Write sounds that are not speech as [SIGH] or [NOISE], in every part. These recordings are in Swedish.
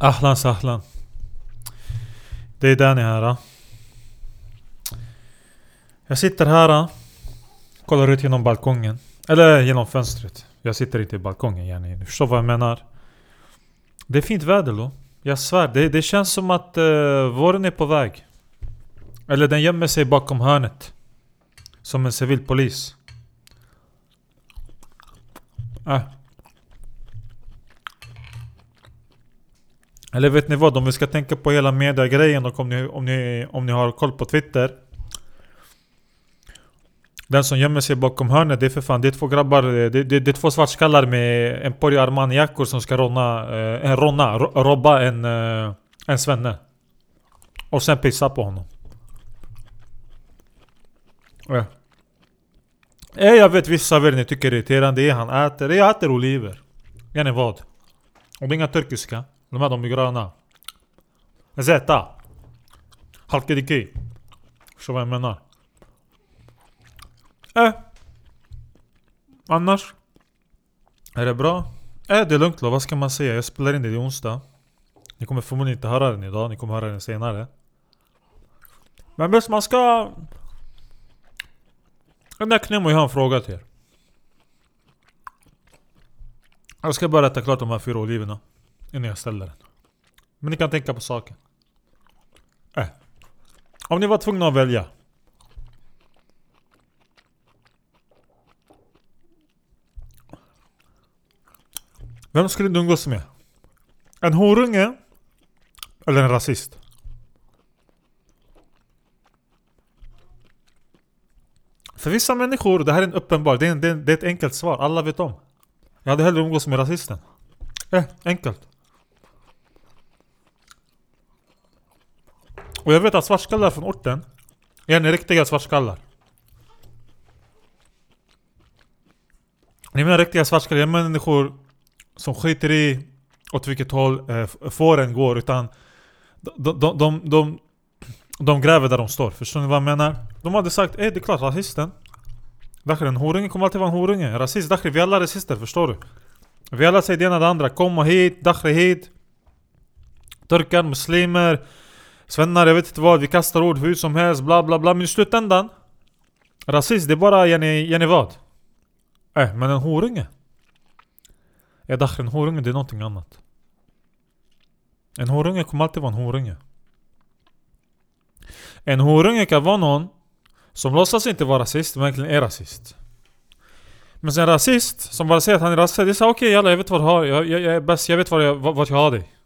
Ahlan sahlan. Det är Danny här. Ah. Jag sitter här, ah. kollar ut genom balkongen. Eller genom fönstret. Jag sitter inte i balkongen Jenny. Du förstår vad jag menar? Det är fint väder då. Jag svär, det, det känns som att uh, våren är på väg. Eller den gömmer sig bakom hörnet. Som en civilpolis. Äh. Ah. Eller vet ni vad? Om vi ska tänka på hela media-grejen och om ni, om, ni, om ni har koll på Twitter. Den som gömmer sig bakom hörnet, det är för fan, det är två grabbar, eh, det, det, det är två svartskallar med Emporio Armani-jackor som ska råna, eh, råna, robba en, eh, en svenne. Och sen pissa på honom. Eh. Eh, jag vet vissa av er ni tycker det är irriterande, det är han äter, jag äter oliver. Vet vad? Och det är inga turkiska. De här de är gröna. Zeta. Halkediki. Förstår vad jag menar? Eh. Annars? Är det bra? Eh, det är lugnt då, vad ska man säga? Jag spelar in det, det är onsdag. Ni kommer förmodligen inte höra den idag, ni kommer höra den senare. Men visst, man ska... Den där Knemo, jag har en fråga till er. Jag ska bara äta klart de här fyra oliverna. Innan jag ställer den. Men ni kan tänka på saken. Äh. Om ni var tvungna att välja. Vem skulle ni umgås med? En horunge? Eller en rasist? För vissa människor, det här är en uppenbar, det är, en, det är ett enkelt svar, alla vet om. Jag hade hellre umgås med rasisten. Eh, enkelt. Och jag vet att svartskallar från orten är ni riktiga svartskallar. Ni menar riktiga svartskallar, jag menar människor som skiter i åt vilket håll eh, fåren går utan de, de, de, de, de gräver där de står, förstår ni vad jag menar? De hade sagt 'Ey det är klart rasisten Dakhri, en horunge kommer alltid vara en horunge. Rasist, Dakhri, vi är alla rasister, förstår du? Vi alla säger det ena och det andra. Komma hit, Dakhri hit. Turkar, muslimer, svennar, jag vet inte vad. Vi kastar ord hur som helst, bla bla bla. Men i slutändan, rasist, det är bara Jenny, Jenny vad? Äh, men en horunge? Ja Dakhri, en horunge det är någonting annat. En horunge kommer alltid vara en horunge. En horunge kan vara någon som låtsas inte vara rasist, men egentligen är rasist. Men sen rasist, som bara säger att han är rasist, det är såhär okej okay, jag vet vad du har, jag, jag, jag är bäst, jag vet vad jag, vad jag har dig.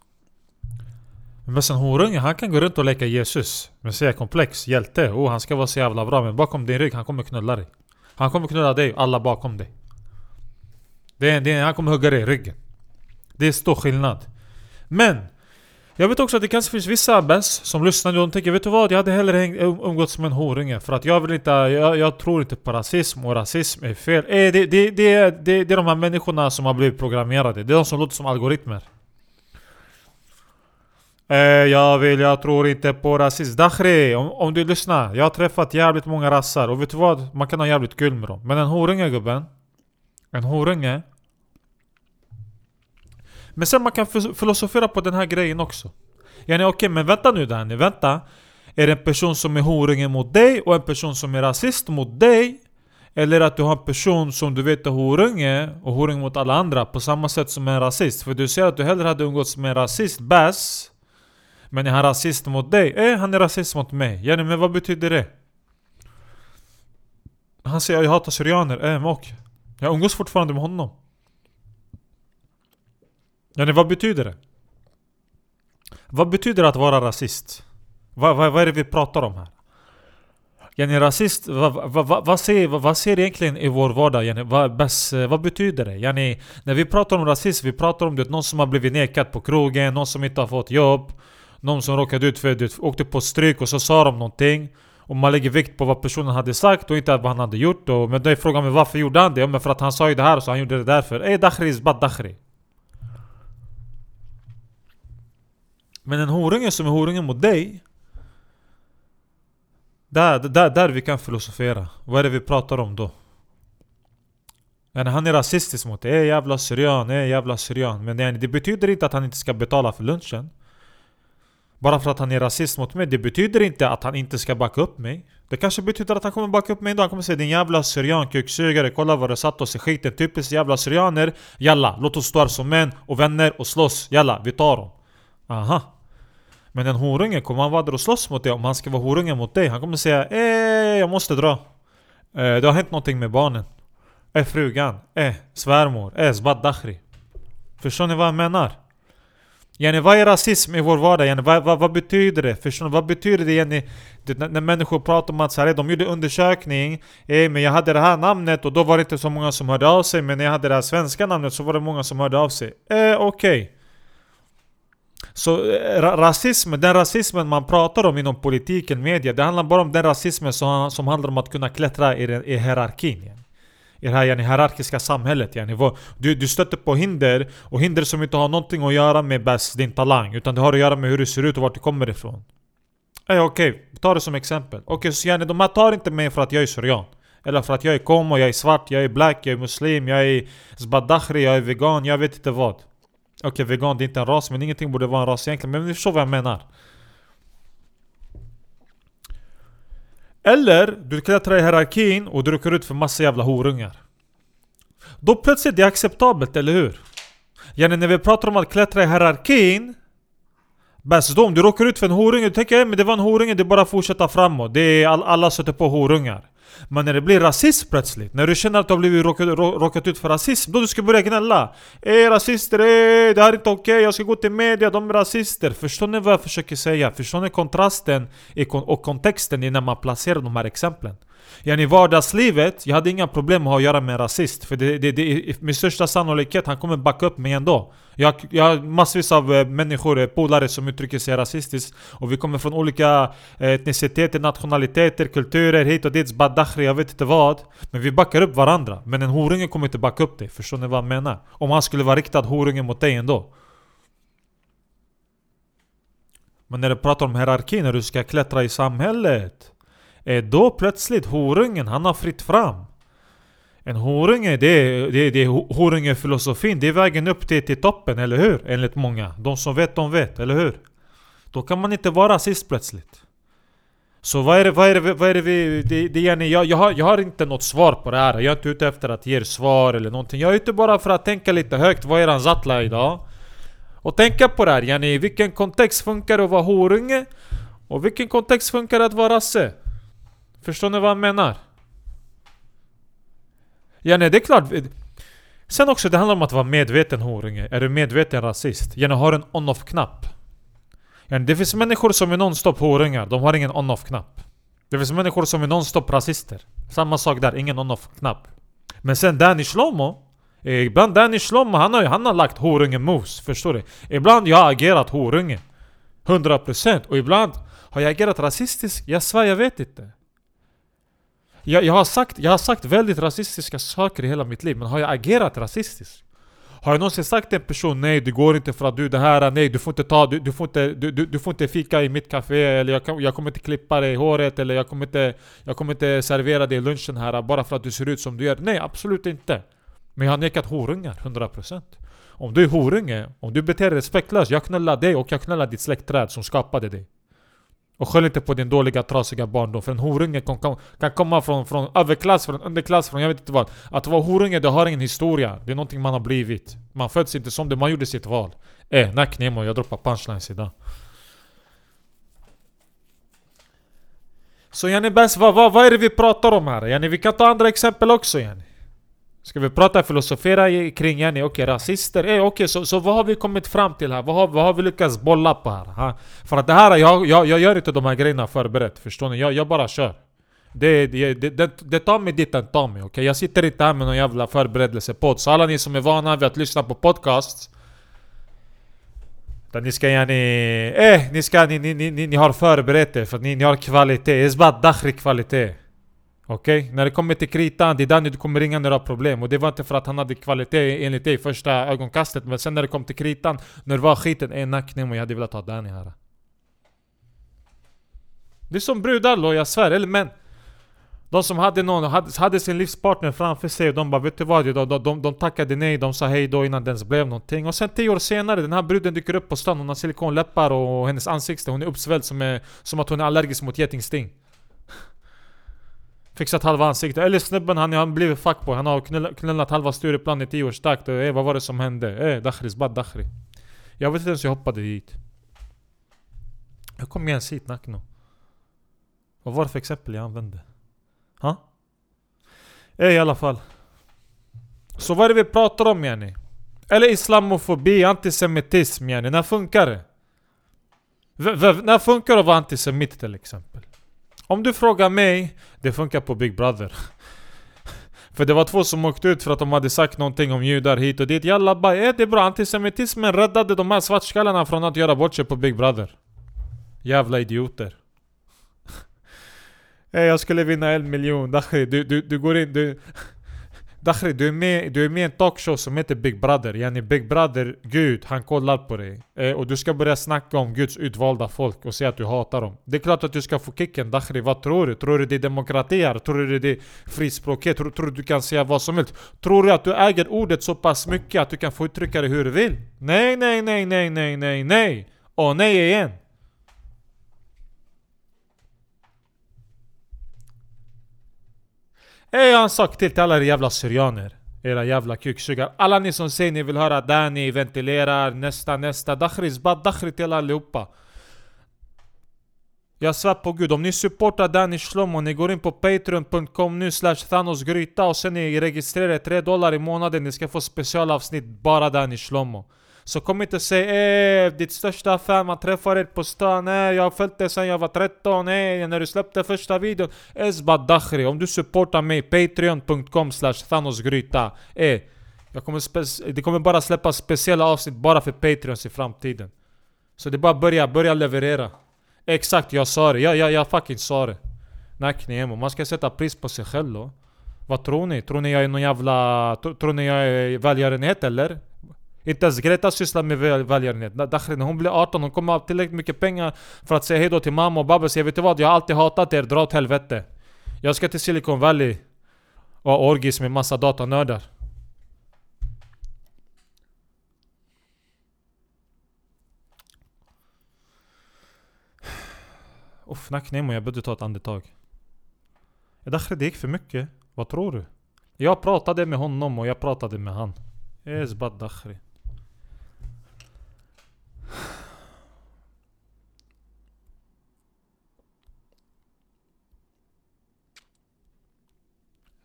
Men sen horunge, han kan gå runt och leka Jesus. Men komplex, hjälte, oh han ska vara så jävla bra, men bakom din rygg, han kommer knulla dig. Han kommer knulla dig, alla bakom dig. Det är, det är, han kommer hugga dig i ryggen. Det är stor skillnad. Men! Jag vet också att det kanske finns vissa abbas som lyssnar och de tänker Vet du vad? Jag hade hellre häng, um, umgåtts med en horunge för att jag vill inte... Jag, jag, tror inte på rasism och rasism är fel. Eh, det, det, det, det, det, det är de här människorna som har blivit programmerade. Det är de som låter som algoritmer. Eh, jag vill, jag tror inte på rasism. Dakhri, om, om du lyssnar. Jag har träffat jävligt många rassar och vet du vad? Man kan ha jävligt kul med dem. Men en horunge gubben. En horunge. Men sen man kan filosofera på den här grejen också. Yani okej, okay, men vänta nu Danny, vänta. Är det en person som är horunge mot dig och en person som är rasist mot dig? Eller att du har en person som du vet är horunge och horunge mot alla andra på samma sätt som en rasist? För du säger att du hellre hade umgåtts med en rasist, bass. Men är han rasist mot dig? Eh, han är rasist mot mig. Yani, men vad betyder det? Han säger jag hatar syrianer, eh, men och. Jag umgås fortfarande med honom. Ja, vad betyder det? Vad betyder det att vara rasist? Vad, vad, vad är det vi pratar om här? Yani rasist, vad, vad, vad, vad, ser, vad, vad ser egentligen i vår vardag? Yani, vad, bäst, eh, vad betyder det? Yani, när vi pratar om rasism, vi pratar om det, någon som har blivit nekad på krogen, någon som inte har fått jobb någon som råkade ut för det, åkte på stryk och så sa de någonting och man lägger vikt på vad personen hade sagt och inte vad han hade gjort och, Men då är frågan men varför gjorde han det? Ja, men för att han sa ju det här så han gjorde det därför Ey Dakhri is bad Dakhri Men en horunge som är horunge mot dig där, där, där vi kan filosofera. Vad är det vi pratar om då? Yani han är rasistisk mot dig, ey jävla syrian, ey jävla syrian Men yani, det betyder inte att han inte ska betala för lunchen bara för att han är rasist mot mig, det betyder inte att han inte ska backa upp mig. Det kanske betyder att han kommer backa upp mig ändå, han kommer säga din jävla syrian, kuksugare, kolla vad du satt oss i skiten. Typiskt jävla syrianer. Jalla, låt oss stå här som män och vänner och slåss, jalla, vi tar dem. Aha. Men en horunge, kommer han vara där och slåss mot dig? Om han ska vara horunge mot dig? Han kommer säga eh, jag måste dra. Eh, Det har hänt någonting med barnen. Eh, frugan, Eh, svärmor, Eh, Zbad Dakhri. Förstår ni vad jag menar? Yani vad är rasism i vår vardag? Yani, vad, vad, vad betyder det? Förstår ni? Vad betyder det, yani, det när, när människor pratar om att så här, de gjorde undersökning eh, Men jag hade det här namnet och då var det inte så många som hörde av sig Men när jag hade det här svenska namnet så var det många som hörde av sig eh, Okej okay. Så eh, ra rasism, den rasismen man pratar om inom politiken, media Det handlar bara om den rasismen som, som handlar om att kunna klättra i, i hierarkin yani i det här yani, hierarkiska samhället yani. du, du stöter på hinder, och hinder som inte har någonting att göra med bäst din talang Utan det har att göra med hur du ser ut och vart du kommer ifrån. Okej, okay, ta det som exempel. Okej, okay, så yani, de här tar inte mig för att jag är syrian Eller för att jag är komo, jag är svart, jag är black, jag är muslim, jag är zbadakhri, jag är vegan, jag vet inte vad. Okej, okay, vegan det är inte en ras, men ingenting borde vara en ras egentligen Men ni förstår vad jag menar. Eller du klättrar i hierarkin och du råkar ut för massa jävla horungar. Då plötsligt är det acceptabelt, eller hur? Yani när vi pratar om att klättra i hierarkin Bäst då om du råkar ut för en horunge, du tänker äh, men det var en horunge, det är bara att fortsätta framåt. Det är all, alla sätter på horungar. Men när det blir rasism plötsligt, när du känner att du har blivit råkat, råkat ut för rasism, då du ska börja gnälla. Ey rasister, ey, det här är inte okej, okay. jag ska gå till media, de är rasister. Förstår ni vad jag försöker säga? Förstår ni kontrasten och kontexten i när man placerar de här exemplen? Ja, I vardagslivet, jag hade inga problem med att göra med en rasist. För det, det, det, med största sannolikhet, han kommer backa upp mig ändå. Jag, jag har massvis av eh, människor, eh, polare som uttrycker sig rasistiskt. Och vi kommer från olika eh, etniciteter, nationaliteter, kulturer, hit och dit, badakhri, jag vet inte vad. Men vi backar upp varandra. Men en horunge kommer inte backa upp dig. Förstår ni vad jag menar? Om han skulle vara riktad horunge mot dig ändå. Men när du pratar om hierarki, när du ska klättra i samhället Eh, då plötsligt, horungen, han har fritt fram. En horunge, det är, det, det är horungefilosofin, det är vägen upp till, till toppen, eller hur? Enligt många. De som vet, de vet, eller hur? Då kan man inte vara rasist plötsligt. Så vad är det, vad är det, vad är det vi... Det, det, jag, jag, har, jag har inte något svar på det här. Jag är inte ute efter att ge er svar eller någonting. Jag är ute bara för att tänka lite högt. Vad är eran Zatla idag? Och tänka på det här. Yani, I vilken kontext funkar det att vara horunge? Och vilken kontext funkar det att vara rasse? Förstår ni vad jag menar? Ja nej, det är klart. Sen också, det handlar om att vara medveten horunge. Är du medveten rasist? Gärna har en on-off knapp. Ja, det finns människor som är non-stop horungar, de har ingen on-off knapp. Det finns människor som är non-stop rasister. Samma sak där, ingen on-off knapp. Men sen Danny Shlomo, eh, ibland Danny Shlomo, han har, han har lagt horunge-moves, förstår du? Ibland jag har agerat horunge. 100% och ibland har jag agerat rasistiskt, jag svär jag vet inte. Jag, jag, har sagt, jag har sagt väldigt rasistiska saker i hela mitt liv, men har jag agerat rasistiskt? Har jag någonsin sagt till en person nej det går inte för att du det här, nej du får inte ta, du, du får inte, du, du, du, får inte fika i mitt café eller jag, jag kommer inte klippa dig i håret eller jag kommer inte, jag kommer inte servera dig lunchen här bara för att du ser ut som du gör. Nej absolut inte. Men jag har nekat horungar, 100%. Om du är horunge, om du beter dig respektlöst, jag knullar dig och jag knullar ditt släktträd som skapade dig. Och skyll inte på din dåliga trasiga barndom för en horunge kan, kan, kan komma från, från överklass, från underklass, från jag vet inte vad. Att vara horunge det har ingen historia, det är någonting man har blivit. Man föds inte som det, man gjorde sitt val. Eh, nack Nemo, jag droppar punchlines idag. Så yani bäst, vad, vad, vad är det vi pratar om här? Yani vi kan ta andra exempel också yani Ska vi prata filosofera kring yani, okej okay, rasister, eh, okej okay, så, så vad har vi kommit fram till här? Vad har, vad har vi lyckats bolla på här? Ha? För att det här, jag, jag, jag gör inte de här grejerna förberett, förstår ni? Jag, jag bara kör det, det, det, det tar mig dit den tar mig, okej? Okay? Jag sitter inte här med någon jävla förberedelsepodd Så alla ni som är vana vid att lyssna på podcasts Utan ni ska yani... Eh, ni ska, ni, ni, ni, ni har förberett er för att ni, ni har kvalitet, Esbat Dakhri kvalitet Okej? Okay? När det kommer till kritan, det är där du kommer ringa när du har problem. Och det var inte för att han hade kvalitet enligt dig första ögonkastet. Men sen när det kom till kritan, när det var skiten, en nackning och jag hade velat ha Danny här. Det är som brudar då, jag svär. Eller män. De som hade någon, hade, hade sin livspartner framför sig och de bara vet du vad? De, de, de, de tackade nej, de sa hej då innan det ens blev någonting. Och sen tio år senare, den här bruden dyker upp på stan, hon har silikonläppar och hennes ansikte, hon är uppsvälld som, är, som att hon är allergisk mot getingsting. Fixat halva ansiktet. Eller snubben han har blivit fuckboy, han har knullat, knullat halva Stureplan i tio års takt. Eh, vad var det som hände? Eh, Dakhri, bad Dakhri. Jag vet inte ens hur jag hoppade dit. Jag kom igen, hit Nakno. Vad var det för exempel jag använde? Ha? Eh, I alla fall. Så vad är det vi pratar om yani? Eller islamofobi, antisemitism yani. När funkar det? V när funkar det att vara antisemit till exempel? Om du frågar mig, det funkar på Big Brother. [LAUGHS] För det var två som åkte ut för att de hade sagt någonting om judar hit och dit. Jalla bara, är det bra? Antisemitismen räddade de här svartskallarna från att göra bort sig på Big Brother. Jävla idioter. [LAUGHS] Eh, jag skulle vinna en miljon, du, du, du går in, du... Dakhri, du är, med, du är med i en talkshow som heter Big Brother. Yani Big Brother, Gud, han kollar på dig. Eh, och du ska börja snacka om Guds utvalda folk och säga att du hatar dem. Det är klart att du ska få kicken, Dakhri. Vad tror du? Tror du det är demokrati här? Tror du det är frispråkighet? Tror, tror du du kan säga vad som helst? Tror du att du äger ordet så pass mycket att du kan få uttrycka det hur du vill? Nej, nej, nej, nej, nej, nej, nej! Och nej igen! Jag har en sak till till alla er jävla syrianer. Era jävla kuksugar. Alla ni som säger ni vill höra Dani ventilerar, nästa, nästa. Dakhris, bad Dakhri till allihopa. Jag svär på gud, om ni supportar Danny Shlomo, ni går in på patreon.com nu slash thanosgryta och sen ni registrerar 3 dollar i månaden, ni ska få specialavsnitt bara Danny Shlomo. Så kom inte och säg eh, ditt största fan, man träffar er på stan, eh, jag har följt dig sen jag var 13, eh, när du släppte första videon. Esbat Dakhri, om du supportar mig, patreon.com slash thanosgryta. Eh, jag kommer det kommer bara släppas speciella avsnitt bara för Patreons i framtiden. Så det är bara börja, börja leverera. Exakt, jag sa det. Jag, jag, jag fucking sa det. Nackni emo. Man ska sätta pris på sig själv då. Vad tror ni? Tror ni jag är någon jävla... Tror ni jag är välgörenhet eller? Inte ens Greta sysslar med välgörenhet. Dakhri när hon blir 18, hon kommer ha tillräckligt mycket pengar för att säga hejdå till mamma och babba och säga Vet du vad? Jag har alltid hatat er, dra åt helvete. Jag ska till Silicon Valley och ha orgis med massa datanördar. Uff, nacknemo, jag behövde ta ett andetag. Eh, Dakhri, det gick för mycket. Vad tror du? Jag pratade med honom och jag pratade med han. Esbat Dakhri.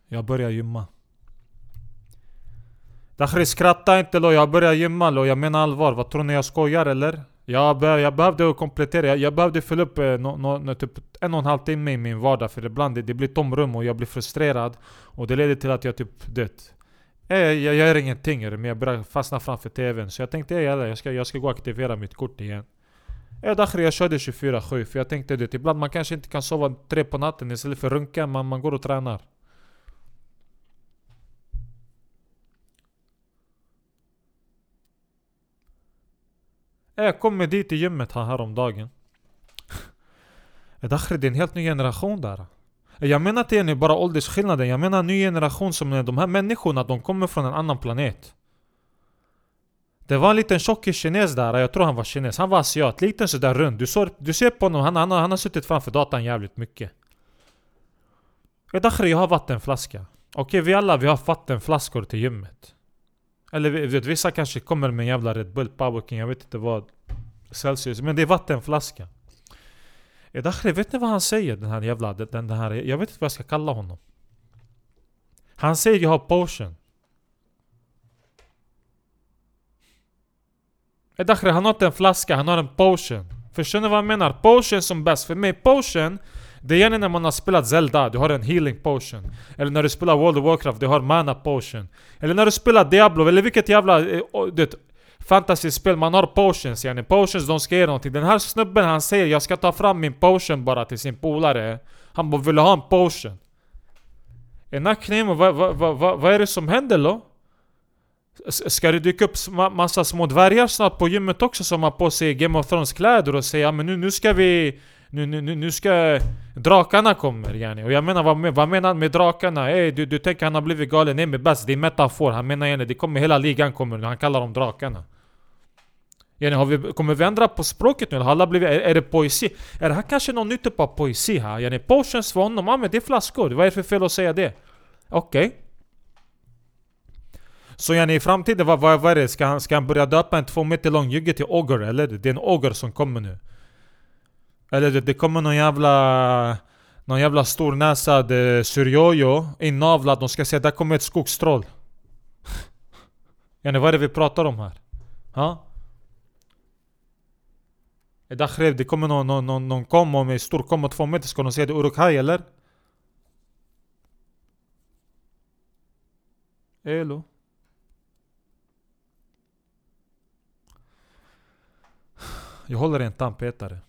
Jag börjar gymma. Dakhri skratta inte lo, jag börjar gymma lo, jag menar allvar. Vad tror ni jag skojar eller? Jag, be jag behövde komplettera, jag, jag behövde fylla upp eh, no, no, typ en och en halv timme i min vardag för ibland det, det blir tomrum och jag blir frustrerad Och det leder till att jag typ, dött. eh, jag, gör ingenting men jag börjar fastna framför TVn Så jag tänkte eh, jag, ska, jag ska gå och aktivera mitt kort igen Eh Dakhri jag körde 24-7 för jag tänkte det, ibland man kanske inte kan sova tre på natten istället för runka, man, man går och tränar Eh, jag kommer dit i gymmet här häromdagen. [LAUGHS] Dakhri det är en helt ny generation där. Jag menar inte nu bara åldersskillnaden, jag menar en ny generation som de här människorna, de kommer från en annan planet. Det var en liten tjockis kines där, jag tror han var kines. Han var asiat, liten sådär rund. Du, så, du ser på honom, han, han, han har suttit framför datan jävligt mycket. Eh, Dakhri, jag har vattenflaska. Okej, vi alla vi har vattenflaskor till gymmet. Eller vet, vissa kanske kommer med en jävla Red Bull Power King, jag vet inte vad Celsius, men det är vattenflaska. Dakhri, vet ni vad han säger den här jävla, den, den här, jag vet inte vad jag ska kalla honom. Han säger jag har potion. Dakhri, han har inte en flaska, han har en potion. Förstår ni vad jag menar? Potion som bäst, för mig potion det är gärna när man har spelat Zelda, du har en healing potion. Eller när du spelar World of Warcraft, du har mana potion. Eller när du spelar Diablo, eller vilket jävla... Eh, det, fantasyspel, man har potions yani. Potions, de ska ge någonting. Den här snubben han säger jag ska ta fram min potion bara till sin polare. Han bara vill ha en potion. Ena knemo, vad va, va, va, va är det som händer då? Ska det dyka upp massa små dvärgar snart på gymmet också som har på sig Game of Thrones kläder och säga men nu, nu ska vi nu, nu, nu, nu ska drakarna kommer yani. Och jag menar vad, vad menar han med drakarna? Ey du, du tänker han har blivit galen? Nej men bäst, det är metafor. Han menar yani, det kommer hela ligan kommer nu, Han kallar dem drakarna. Yani, har vi, kommer vi ändra på språket nu? Har alla blivit, är, är, det poesi? Är det här kanske någon ny typ av poesi här? Yani, potions för honom, ja men det är flaskor. Vad är det för fel att säga det? Okej. Okay. Så yani i framtiden, vad, vad, vad är det? Ska han, ska han börja döpa en två meter lång jugge till Ogre eller? Det är en Ogre som kommer nu. Eller det, det kommer någon jävla... Någon jävla stornäsad eh, inavlad, de ska säga där kommer ett skogstroll. [LAUGHS] yani vad är det vi pratar om här? Ha? Det Dakhrev, det kommer någon, någon, någon, någon kommo med stor kommo två meter, ska de säga det Uruk-hai eller? Elo? Jag håller i en tandpetare.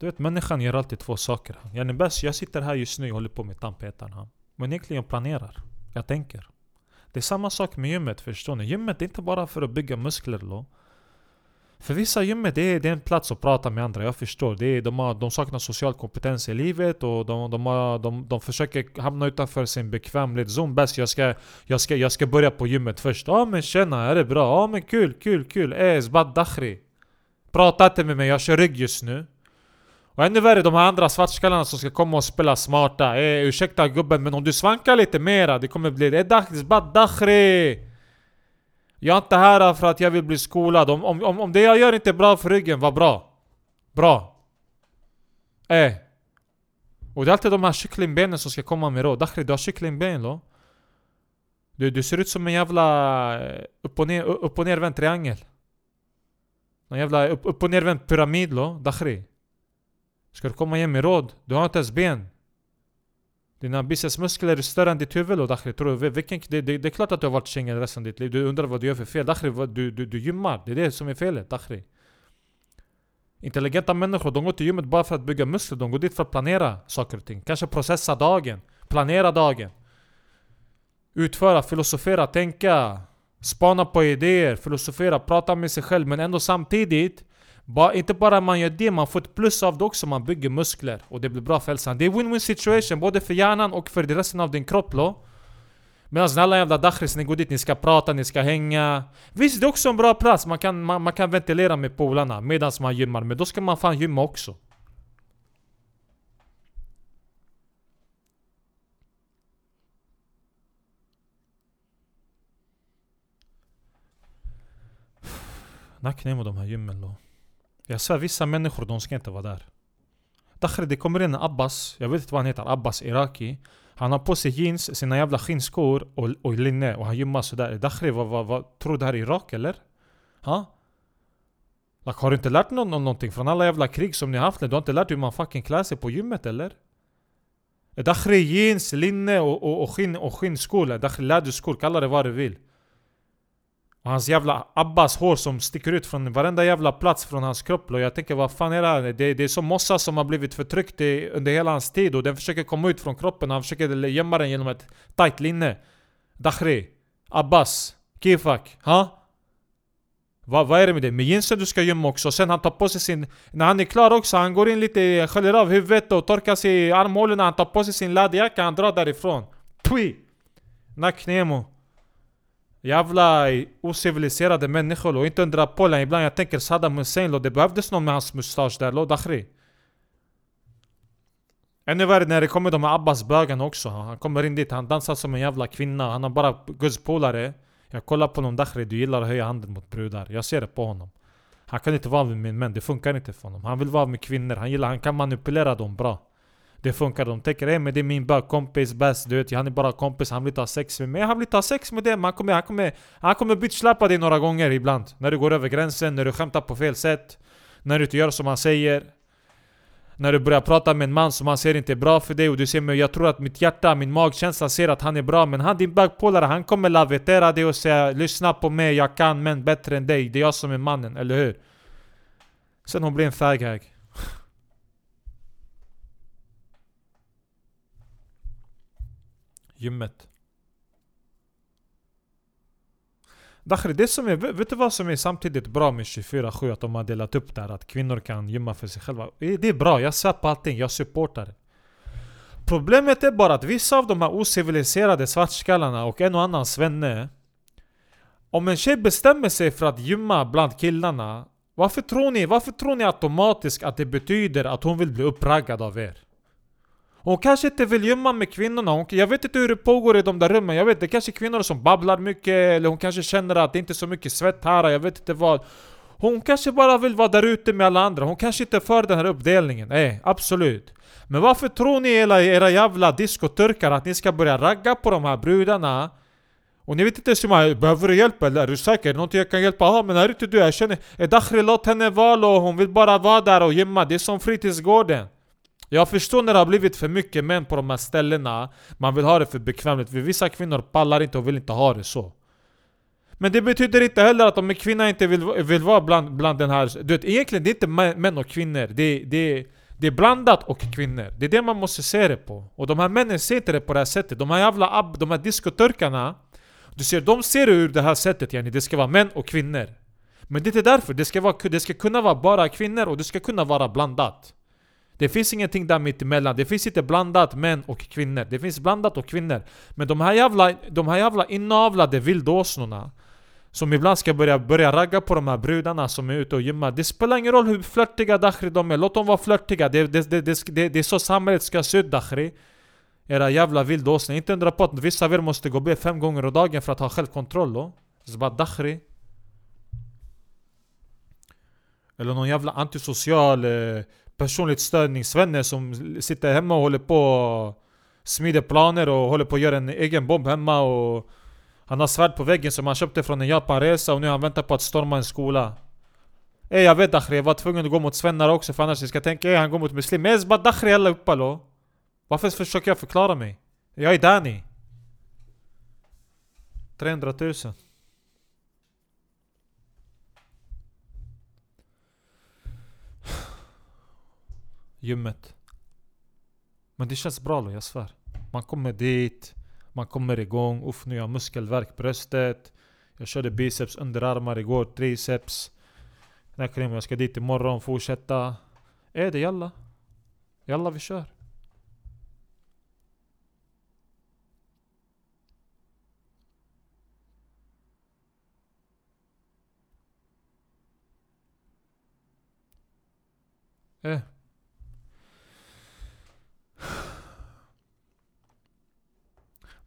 Du vet människan gör alltid två saker. Yani bäst, jag sitter här just nu och håller på med tandpetaren. Men egentligen planerar. Jag tänker. Det är samma sak med gymmet, förstår ni? Gymmet är inte bara för att bygga muskler då. För vissa gymmet det är, det är en plats att prata med andra, jag förstår. Det är, de, har, de saknar social kompetens i livet och de, de, har, de, de försöker hamna utanför sin bekvämlighetszon bäst. Jag ska, jag, ska, jag ska börja på gymmet först. Ja men tjena, är det bra? Ja men kul, kul, kul. Eh, Zbad Dakhri. Prata inte med mig, jag kör rygg just nu. Och ännu värre de här andra svartskallarna som ska komma och spela smarta. Eh, ursäkta gubben men om du svankar lite mera, det kommer bli... Eh, det är Dakhri! Jag är inte här för att jag vill bli skolad. Om, om, om det jag gör inte är bra för ryggen, vad bra. Bra. Eh. Och det är alltid de här kycklingbenen som ska komma med råd. Dakhri, du har kycklingben då? Du, du ser ut som en jävla eh, upp och, ner, upp och nervänd triangel. En jävla upp, upp och nervänd pyramid då, Dakhri. Ska du komma igen med råd? Du har inte ens ben. Dina bicepsmuskler är större än ditt huvud då Dakhri, tror du? Vilken, det, det, det är klart att du har varit singel resten av ditt liv. Du undrar vad du gör för fel. Dakhri, du, du, du gymmar. Det är det som är felet, Dakhri. Intelligenta människor, de går till gymmet bara för att bygga muskler. De går dit för att planera saker och ting. Kanske processa dagen. Planera dagen. Utföra, filosofera, tänka. Spana på idéer, filosofera, prata med sig själv. Men ändå samtidigt Ba, inte bara man gör det, man får ett plus av det också, man bygger muskler och det blir bra för hälsan. Det är win-win situation både för hjärnan och för resten av din kropp då. Medan alla jävla dachris, ni går dit, ni ska prata, ni ska hänga. Visst, det är också en bra plats, man kan, man, man kan ventilera med polarna medan man gymmar, men då ska man fan gymma också. Nackning med de här gymmen då. Jag svär, vissa människor de ska inte vara där. Dakhri, det kommer in en Abbas, jag vet inte vad han heter, Abbas Iraki. Han har på sig jeans, sina jävla skinnskor och, och linne och han gymmar sådär. Dakhri, vad, vad, vad, tror du det här är Irak eller? Ha? Like, har du inte lärt någon någonting från alla jävla krig som ni har haft? Du har inte lärt dig hur man fucking klär sig på gymmet eller? Dakhri jeans, linne och, och, och, skinn, och skinnskor, Dakhri läderskor, kalla det vad du vill. Och hans jävla Abbas hår som sticker ut från varenda jävla plats från hans kropp och Jag tänker vad fan är det här? Det, det är som mossa som har blivit förtryckt i, under hela hans tid och den försöker komma ut från kroppen och han försöker gömma den genom ett tight linne Dakhri Abbas Kifak Ha? Va, vad är det med det? Med jeansen du ska gömma också, sen han tar på sig sin... När han är klar också, han går in lite, sköljer av huvudet och torkar sig i armhålorna, han tar på sig sin läderjacka, han drar därifrån Pui! Nacknemo Jävla ociviliserade människor och inte undra på ibland jag tänker Saddam Hussein det behövdes någon med hans mustasch där lo dakhri. Ännu värre när det kommer de här Abbas bögarna också. Han kommer in dit, han dansar som en jävla kvinna. Han har bara gudspolare Jag kollar på honom dakhri, du gillar att höja handen mot brudar. Jag ser det på honom. Han kan inte vara med min män, det funkar inte för honom. Han vill vara med kvinnor, han gillar, han kan manipulera dem bra det funkar. De tänker ey men det är min bögkompis bäst, du vet han är bara kompis, han vill ta sex med mig. Han vill ta sex med dig, han kommer, han kommer, han kommer bitchslappa dig några gånger ibland. När du går över gränsen, när du skämtar på fel sätt. När du inte gör som han säger. När du börjar prata med en man som han ser inte är bra för dig och du säger men jag tror att mitt hjärta, min magkänsla ser att han är bra Men han din bögpolare, han kommer lavetera dig och säga Lyssna på mig, jag kan män bättre än dig Det är jag som är mannen, eller hur? Sen hon blir en faghag Gymmet. Dakhri, det som är, vet du vad som är samtidigt bra med 24-7? Att de har delat upp det här, att kvinnor kan gymma för sig själva. Det är bra, jag ser på allting, jag supportar det. Problemet är bara att vissa av de här ociviliserade svartskallarna och en och annan svenne Om en tjej bestämmer sig för att gymma bland killarna Varför tror ni, varför tror ni automatiskt att det betyder att hon vill bli uppraggad av er? Hon kanske inte vill gömma med kvinnorna, hon, jag vet inte hur det pågår i de där rummen, jag vet det kanske är kvinnor som babblar mycket eller hon kanske känner att det inte är så mycket svett här, jag vet inte vad Hon kanske bara vill vara där ute med alla andra, hon kanske inte är för den här uppdelningen, nej absolut Men varför tror ni era, era jävla diskoturkar att ni ska börja ragga på de här brudarna? Och ni vet inte ens hur behöver du hjälp eller? Är du säker? Någonting jag kan hjälpa? Ja men är inte du? Jag känner... Dakhri låt henne vara och hon vill bara vara där och gymma, det är som fritidsgården jag förstår när det har blivit för mycket män på de här ställena. Man vill ha det för bekvämligt, för vissa kvinnor pallar inte och vill inte ha det så. Men det betyder inte heller att om en kvinna inte vill, vill vara bland, bland den här... Du vet, egentligen det är inte män och kvinnor, det, det, det är blandat och kvinnor. Det är det man måste se det på. Och de här männen ser inte det på det här sättet. De här jävla ab, de här diskoturkarna Du ser, de ser det ur det här sättet yani, det ska vara män och kvinnor. Men det är inte därför, det ska, vara, det ska kunna vara bara kvinnor och det ska kunna vara blandat det finns ingenting där mitt emellan. Det finns inte blandat män och kvinnor. Det finns blandat och kvinnor. Men de här jävla, de här jävla inavlade vildåsnorna som ibland ska börja, börja ragga på de här brudarna som är ute och gymmar. Det spelar ingen roll hur flörtiga Dakhri de är, låt dem vara flörtiga. Det, det, det, det, det är så samhället ska se ut Dakhri. Era jävla vildåsnor. Inte undra på att vissa av er måste gå och be fem gånger om dagen för att ha självkontroll då. Så bara Dakhri. Eller någon jävla antisocial eh, personligt störningsvänner som sitter hemma och håller på och smider planer och håller på att göra en egen bomb hemma och Han har svärd på väggen som han köpte från en Japanresa och nu han väntar på att storma en skola. Ey jag vet Dakhri, jag var tvungen att gå mot svennar också för annars jag ska tänka ey han går mot muslim. Men bara Dakhri alla upp allo Varför försöker jag förklara mig? Jag är Dani. 300 000 gymmet. Men det känns bra då, jag svär. Man kommer dit, man kommer igång. Uff, nu har jag muskelvärk bröstet. Jag körde biceps, underarmar igår, triceps. Näkrim, jag ska dit imorgon, fortsätta. Är det jalla? Jalla vi kör. Eh.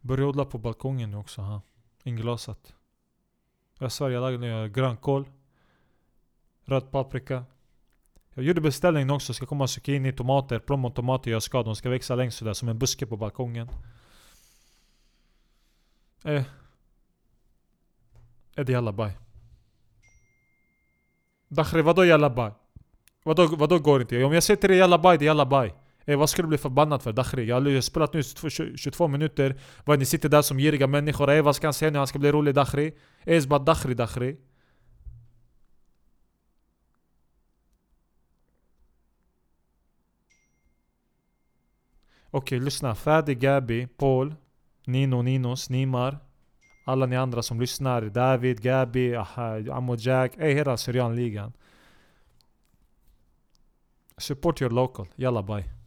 Börja odla på balkongen nu också. Ha. Inglasat. Jag svär, jag lagade nya grönkål. Röd paprika. Jag gjorde beställningen också. Ska komma zucchini, tomater, plommontomater jag ska. De ska växa längst sådär som en buske på balkongen. Eh. Är det jalla baj? Dakhri, vadå jalla baj? Vadå, vadå går inte? Om jag säger till dig jalla baj, det är jalla baj. Ey, vad ska du bli förbannad för Dakhri? Jag har spelat nu 22 minuter Vad ni sitter där som giriga människor Ey, vad ska han säga nu? Han ska bli rolig Dakhri Ey, bara Dakhri Dakhri Okej, lyssna. Fadi, Gabi, Paul, Nino, Ninos, Nimar Alla ni andra som lyssnar David, Gabi, Ammo, Jack Ey, hela Syrianligan Support your local. Yalla bye